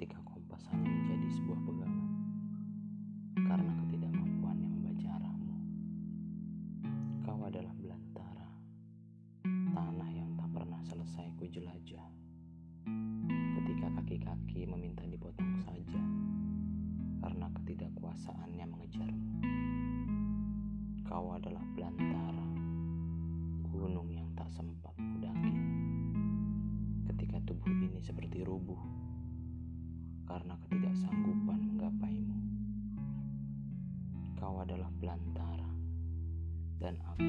ketika kompas hanya menjadi sebuah pegangan karena ketidakmampuan yang membaca arahmu. Kau adalah belantara, tanah yang tak pernah selesai ku jelajah. Ketika kaki-kaki meminta dipotong saja karena ketidakkuasaannya mengejarmu. Kau adalah belantara, gunung yang tak sempat kudaki. Ketika tubuh ini seperti rubuh, karena ketidaksanggupan menggapaimu. Kau adalah belantara dan aku